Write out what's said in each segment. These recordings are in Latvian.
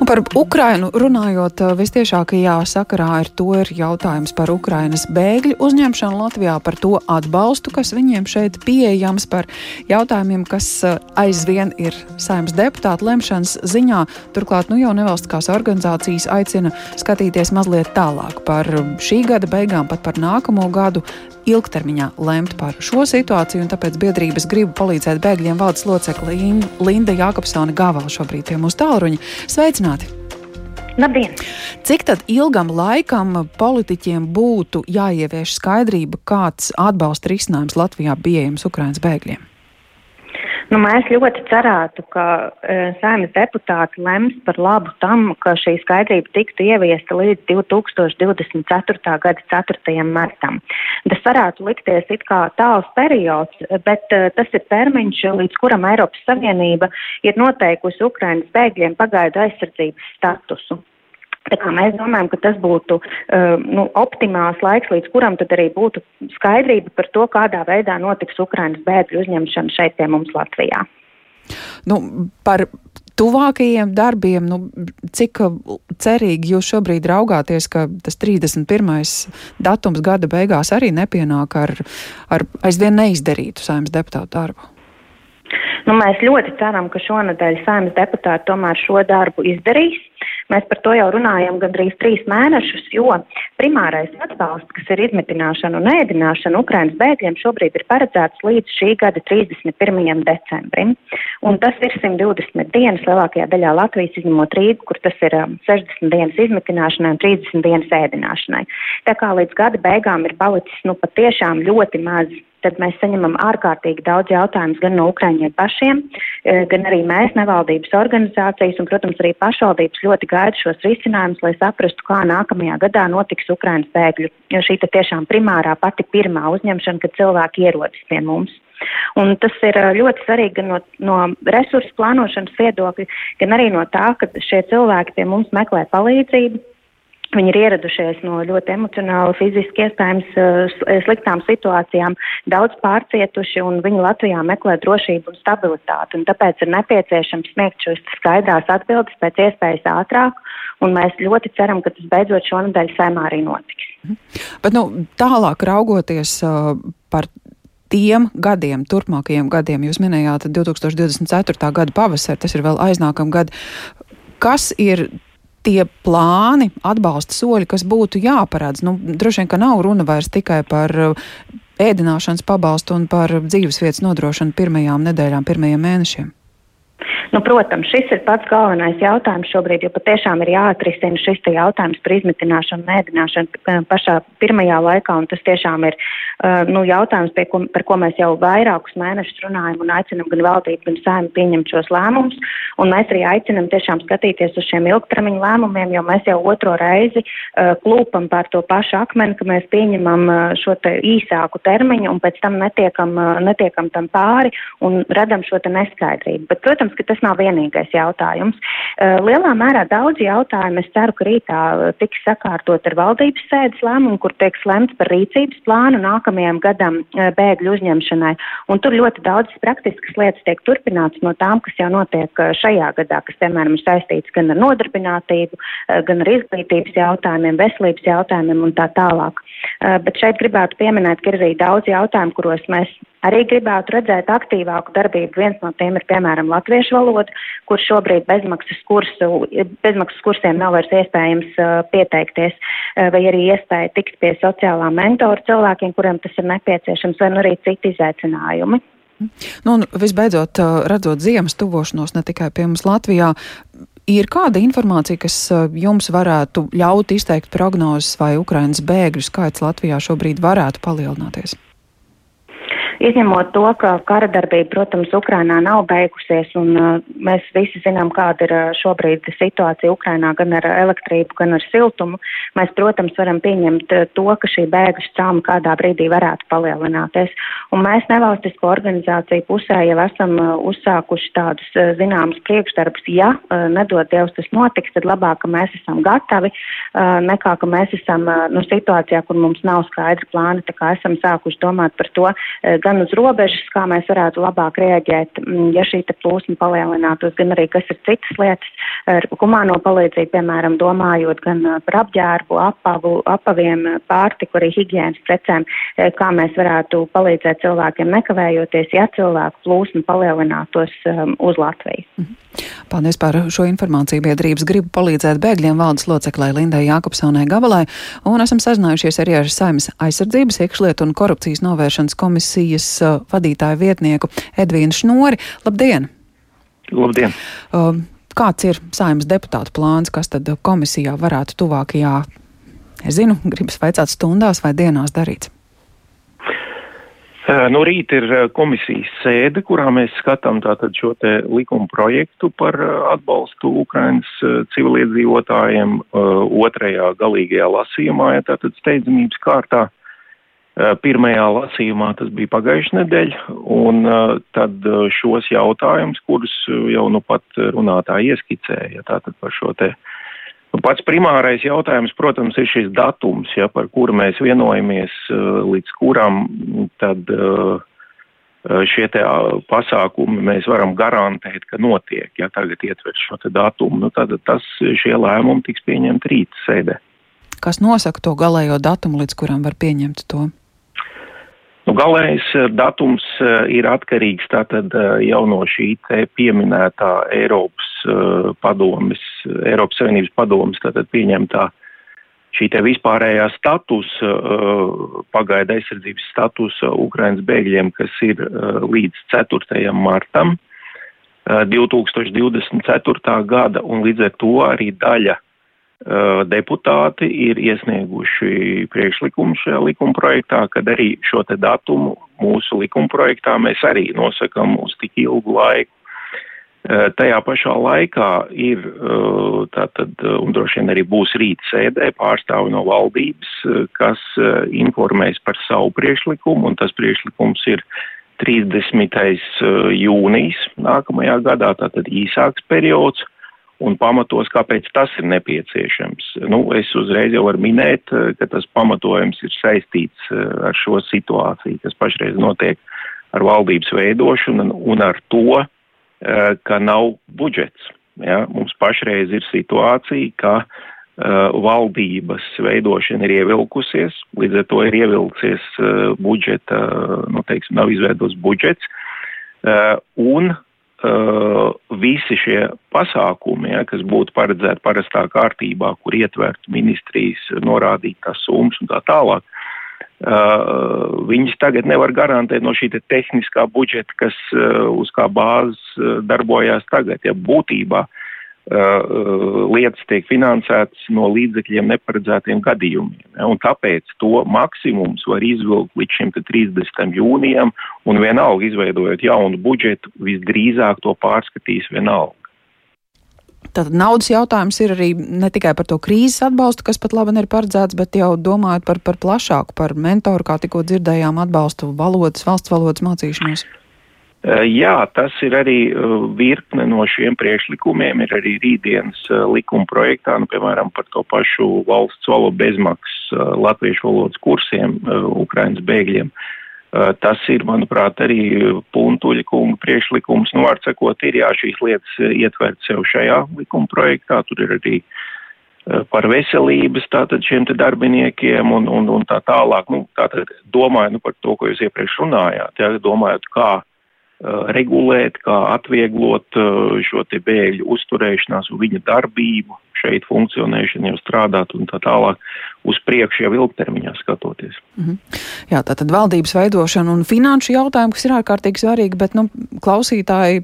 Un par Ukrainu runājot, eh, vistiešākajā sakarā ar to ir jautājums par Ukrainas bēgļu uzņemšanu Latvijā, par to atbalstu, kas viņiem šeit pieejams, par jautājumiem, kas eh, aizvien ir saimnes deputāta lemšanas ziņā. Turklāt, nu jau nevalstiskās organizācijas aicina skatīties mazliet tālāk par šī gada beigām, pat par nākamo gadu ilgtermiņā lemt par šo situāciju, un tāpēc biedrības gribu palīdzēt bēgļiem valdes locekle Linda Jākapsone Gāvala šobrīd pie mūsu tālruņa. Sveicināti! Sveicināti! Labdien! Cik tad ilgam laikam politiķiem būtu jāievieš skaidrība, kāds atbalsta risinājums Latvijā pieejams Ukraiņas bēgļiem? Nu, mēs ļoti cerētu, ka e, saimnes deputāti lems par labu tam, ka šī skaidrība tiktu ieviesta līdz 2024. gada 4. martam. Tas varētu likties it kā tāls periods, bet e, tas ir termiņš, līdz kuram Eiropas Savienība ir noteikusi Ukrainas bēgļiem pagaidu aizsardzības statusu. Tā kā mēs domājam, ka tas būtu uh, nu, optimāls laiks, līdz kuram tad arī būtu skaidrība par to, kādā veidā notiks Ukrainas bēgļu uzņemšana šeit pie mums Latvijā. Nu, par tuvākajiem darbiem, nu, cik cerīgi jūs šobrīd raugāties, ka tas 31. datums gada beigās arī nepienāk ar, ar aizvien neizdarītu saimnes deputātu darbu? Nu, mēs ļoti ceram, ka šonadēļ saimnes deputāti tomēr šo darbu izdarīs. Mēs par to jau runājam gandrīz trīs mēnešus, jo primārais atbalsts, kas ir izmitināšana un ēdināšana Ukrainas bēgļiem, šobrīd ir paredzēts līdz šī gada 31. decembrim. Un tas ir 120 dienas lielākajā daļā Latvijas, izņemot Rīgu, kur tas ir 60 um, dienas izmitināšanai un 30 dienas ēdināšanai. Tā kā līdz gada beigām ir palicis nu patiešām ļoti maz tad mēs saņemam ārkārtīgi daudz jautājumus gan no Ukraiņiem pašiem, eh, gan arī mēs, nevaldības organizācijas un, protams, arī pašvaldības ļoti gaida šos risinājumus, lai saprastu, kā nākamajā gadā notiks Ukrainas bēgļu. Jo šī tiešām primārā pati pirmā uzņemšana, kad cilvēki ierodas pie mums. Un tas ir eh, ļoti svarīgi gan no, no resursu plānošanas viedokļa, gan arī no tā, ka šie cilvēki pie mums meklē palīdzību Viņi ir ieradušies no ļoti emocionāli, fiziski iespējams eh, sliktām situācijām, daudz pārcietuši, un viņi Latvijā meklē drošību un stabilitāti. Un tāpēc ir nepieciešams sniegt šos skaidrās atbildes pēc iespējas ātrāk, un mēs ļoti ceram, ka tas beidzot šonadēļ saimā arī notiks. Mhm. Bet, nu, tālāk raugoties uh, par tiem gadiem, turpmākajiem gadiem, jūs minējāt 2024. gada pavasari, tas ir vēl aiznākam gadu. Kas ir tie plāni, atbalsta soļi, kas būtu jāparādz. Nu, droši vien, ka nav runa vairs tikai par uh, ēdināšanas pabalstu un par dzīvesvietas nodrošinu pirmajām nedēļām, pirmajiem mēnešiem. Nu, protams, šis ir pats galvenais jautājums šobrīd, jo patiešām ir jāatrisina šis jautājums par izmitināšanu, mēdināšanu pašā pirmajā laikā, un tas tiešām ir uh, nu, jautājums, ko, par ko mēs jau vairākus mēnešus runājam un aicinam gan valdību, gan sēmu pieņemt šos lēmumus, un mēs arī aicinam tiešām skatīties uz šiem ilgtermiņu lēmumiem, jo mēs jau otro reizi uh, klūpam pār to pašu akmeni, ka mēs pieņemam šo te īsāku termiņu un pēc tam netiekam, netiekam tam pāri un radam šo te neskaidrību. Bet, protams, ka tas nav vienīgais jautājums. Uh, lielā mērā daudz jautājumu es ceru, ka rītā tiks sakārtot ar valdības sēdes lēmumu, kur tiek lemts par rīcības plānu nākamajam gadam uh, bēgļu uzņemšanai. Un tur ļoti daudz praktiskas lietas tiek turpināts no tām, kas jau notiek šajā gadā, kas, piemēram, ir saistīts gan ar nodarbinātību, gan ar izglītības jautājumiem, veselības jautājumiem un tā tālāk. Bet šeit gribētu pieminēt, ka ir arī daudz jautājumu, kuros mēs Arī gribētu redzēt aktīvāku darbību. Viens no tiem ir, piemēram, latviešu valoda, kur šobrīd bezmaksas, kursu, bezmaksas kursiem nav vairs iespējams uh, pieteikties, uh, vai arī iespēja tikt pie sociālā mentora cilvēkiem, kuriem tas ir nepieciešams, vai nu arī citi izaicinājumi. Nu, un visbeidzot, uh, redzot ziemas tuvošanos ne tikai pie mums Latvijā, Ir kāda informācija, kas uh, jums varētu ļaut izteikt prognozes, vai Ukrainas bēgļu skaits Latvijā šobrīd varētu palielināties? Izņemot to, ka kara darbība, protams, Ukrainā nav beigusies, un uh, mēs visi zinām, kāda ir uh, šobrīd situācija Ukrainā gan ar elektrību, gan ar siltumu, mēs, protams, varam pieņemt uh, to, ka šī bēgļu cauma kādā brīdī varētu palielināties. Un mēs nevalstisko organizāciju pusē jau esam uh, uzsākuši tādus uh, zināmus priekšdarbus. Ja uh, nedod Dievs tas notiks, tad labāk, ka mēs esam gatavi, uh, nekā ka mēs esam uh, nu, situācijā, kur mums nav skaidra plāna. Tā kā esam sākuši domāt par to, uh, gan uz robežas, kā mēs varētu labāk reaģēt, mm, ja šī plūsma palielinātos, gan arī kas ir citas lietas, ar humāno palīdzību, piemēram, domājot gan par apģērbu, apavu, apaviem, pārtiku, arī higienas precēm, kā mēs varētu palīdzēt cilvēkiem nekavējoties, ja cilvēku plūsma palielinātos um, uz Latviju. Mhm. Paldies par šo informāciju. Biedrības gribu palīdzēt bēgļiem valdes loceklē Lindai Jākopsonai Gabalai, un esam sazinājušies arī ar Saimas aizsardzības, iekšlietu un korupcijas novēršanas komisijas uh, vadītāju vietnieku Edvīnu Šnori. Labdien! Labdien! Uh, kāds ir Saimas deputātu plāns, kas tad komisijā varētu tuvākajā, es zinu, gribas vaicāt stundās vai dienās darīts? No nu, rīta ir komisijas sēde, kurā mēs skatām tātad šo te likumu projektu par atbalstu Ukrainas civiliedzīvotājiem otrajā galīgajā lasījumā, ja tātad steidzamības kārtā. Pirmajā lasījumā tas bija pagājušajā nedēļa, un tad šos jautājumus, kurus jau nu pat runātāji ieskicēja, tātad par šo te Nu, pats primārais jautājums, protams, ir šis datums, ja, par kuru mēs vienojamies, līdz kuram tad šie te pasākumi mēs varam garantēt, ka notiek, ja tagad ietver šo te datumu. Nu, tad tas, šie lēmumi tiks pieņemti rīt sēdē. Kas nosaka to galējo datumu, līdz kuram var pieņemt to? Nu, galējais eh, datums eh, ir atkarīgs tātad eh, jau no šī te pieminētā Eiropas padomis, Eiropas Savienības padomis tātad pieņemtā šī te vispārējā statusa, pagaida aizsardzības statusa Ukrainas bēgļiem, kas ir līdz 4. martam 2024. gada, un līdz ar to arī daļa deputāti ir iesnieguši priekšlikumu šajā likuma projektā, kad arī šo te datumu mūsu likuma projektā mēs arī nosakam uz tik ilgu laiku. Eh, tajā pašā laikā ir eh, tātad, un droši vien arī būs rīt sēdē pārstāvi no valdības, kas informēs par savu priekšlikumu, un tas priekšlikums ir 30. jūnijas nākamajā gadā, tātad īsāks periods un pamatos, kāpēc tas ir nepieciešams. Nu, es uzreiz jau varu minēt, eh, ka tas pamatojums ir saistīts eh, ar šo situāciju, kas pašreiz notiek ar valdības veidošanu un ar to, eh, ka nav budžets. Ja? Mums pašreiz ir situācija, ka uh, valdības veidošana ir ievilkusies, līdz ar to ir ievilcies budžeta, nu, teiksim, nav izveidots budžets, un uh, visi šie pasākumi, ja, kas būtu paredzēti parastā kārtībā, kur ietvertu ministrijas norādītās summas un tā tālāk, uh, viņas tagad nevar garantēt no šī te tehniskā budžeta, kas uh, uz kā bāzes darbojās tagad. Ja būtībā Uh, lietas tiek finansētas no līdzekļiem neparedzētiem gadījumiem. Un tāpēc to maksimums var izvilkt līdz šim 30. jūnijam, un vienalga izveidojot jaunu budžetu, visdrīzāk to pārskatīs vienalga. Tātad naudas jautājums ir arī ne tikai par to krīzes atbalstu, kas pat labi ir paredzēts, bet jau domājot par, par plašāku, par mentoru, kā tikko dzirdējām, atbalstu valodas, valsts valodas mācīšanos. Eh, jā, tas ir arī eh, virkne no šiem priekšlikumiem, ir arī rītdienas eh, likuma projektā, nu, piemēram, par to pašu valsts valodu bezmaksas latviešu valodas kursiem Ukrainas bēgļiem. Tas ir, manuprāt, arī puntuļa kunga priekšlikums. Nu, var sakot, ir jā, šīs lietas ietvert sev šajā likuma projektā, tur ir arī par veselības tātad šiem te darbiniekiem un, un, un tā tālāk. Nu, tātad domāju nu, par to, ko jūs iepriekš runājāt, ja, domājot, kā regulēt, kā atvieglot uh, šo te bēgļu uzturēšanās un viņa darbību, šeit funkcionēšanu, jau strādāt un tā tālāk uz priekšu jau ilgtermiņā skatoties. Mm -hmm. Jā, tā tad valdības veidošana un finanšu jautājumi, kas ir ārkārtīgi svarīgi, bet nu, klausītāji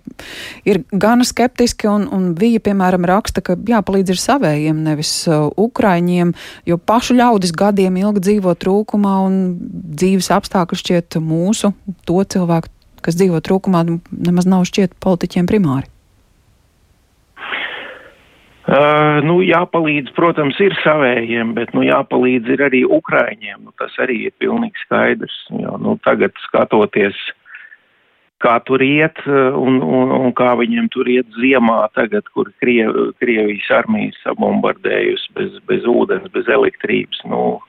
ir gana skeptiski un, un viņa, piemēram, raksta, ka jāpalīdz ir savējiem, nevis uh, ukraiņiem, jo pašu ļaudis gadiem ilgi dzīvo trūkumā un dzīves apstākļi šķiet mūsu, to cilvēku kas dzīvo trūkumā, nemaz nav šķiet politiķiem primāri? Uh, nu, jāpalīdz, protams, ir savējiem, bet nu, jāpalīdz ir arī Ukraiņiem. Nu, tas arī ir pilnīgi skaidrs. Jo, nu, tagad skatoties, kā tur iet un, un, un kā viņiem tur iet ziemā, tagad, kur Kriev, Krievijas armija sabombardējusi bez, bez ūdens, bez elektrības. Nu,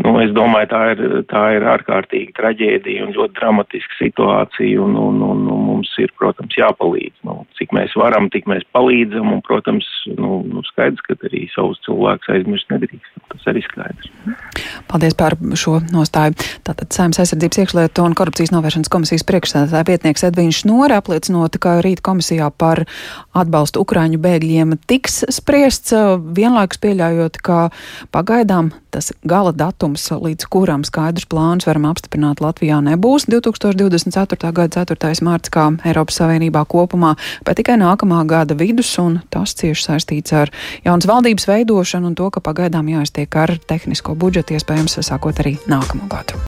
Nu, es domāju, tā ir, tā ir ārkārtīgi traģēdija un ļoti dramatiska situācija, un, un, un, un mums ir, protams, jāpalīdz. Nu, cik mēs varam, tik mēs palīdzam, un, protams, nu, nu skaidrs, ka arī savus cilvēkus aizmirst nedrīkst. Tas arī skaidrs. Paldies par šo nostāju. Tātad Saimnes aizsardzības iekšlietu un korupcijas novēršanas komisijas priekšsēdētāja vietnieks Edviņš Nora apliecinot, ka rīt komisijā par atbalstu Ukraiņu bēgļiem tiks spriests, vienlaikus pieļaujot, ka pagaidām tas gala datums, līdz kuram skaidrs plāns varam apstiprināt Latvijā, nebūs 2024. gada 4. mārts kā Eiropas Savienībā kopumā, bet tikai nākamā gada vidus, un tas cieši saistīts ar jaunas valdības veidošanu un to, ka pagaidām jāiztiek ar tehnisko budžetu, iespējams, sākot arī nākamo gadu.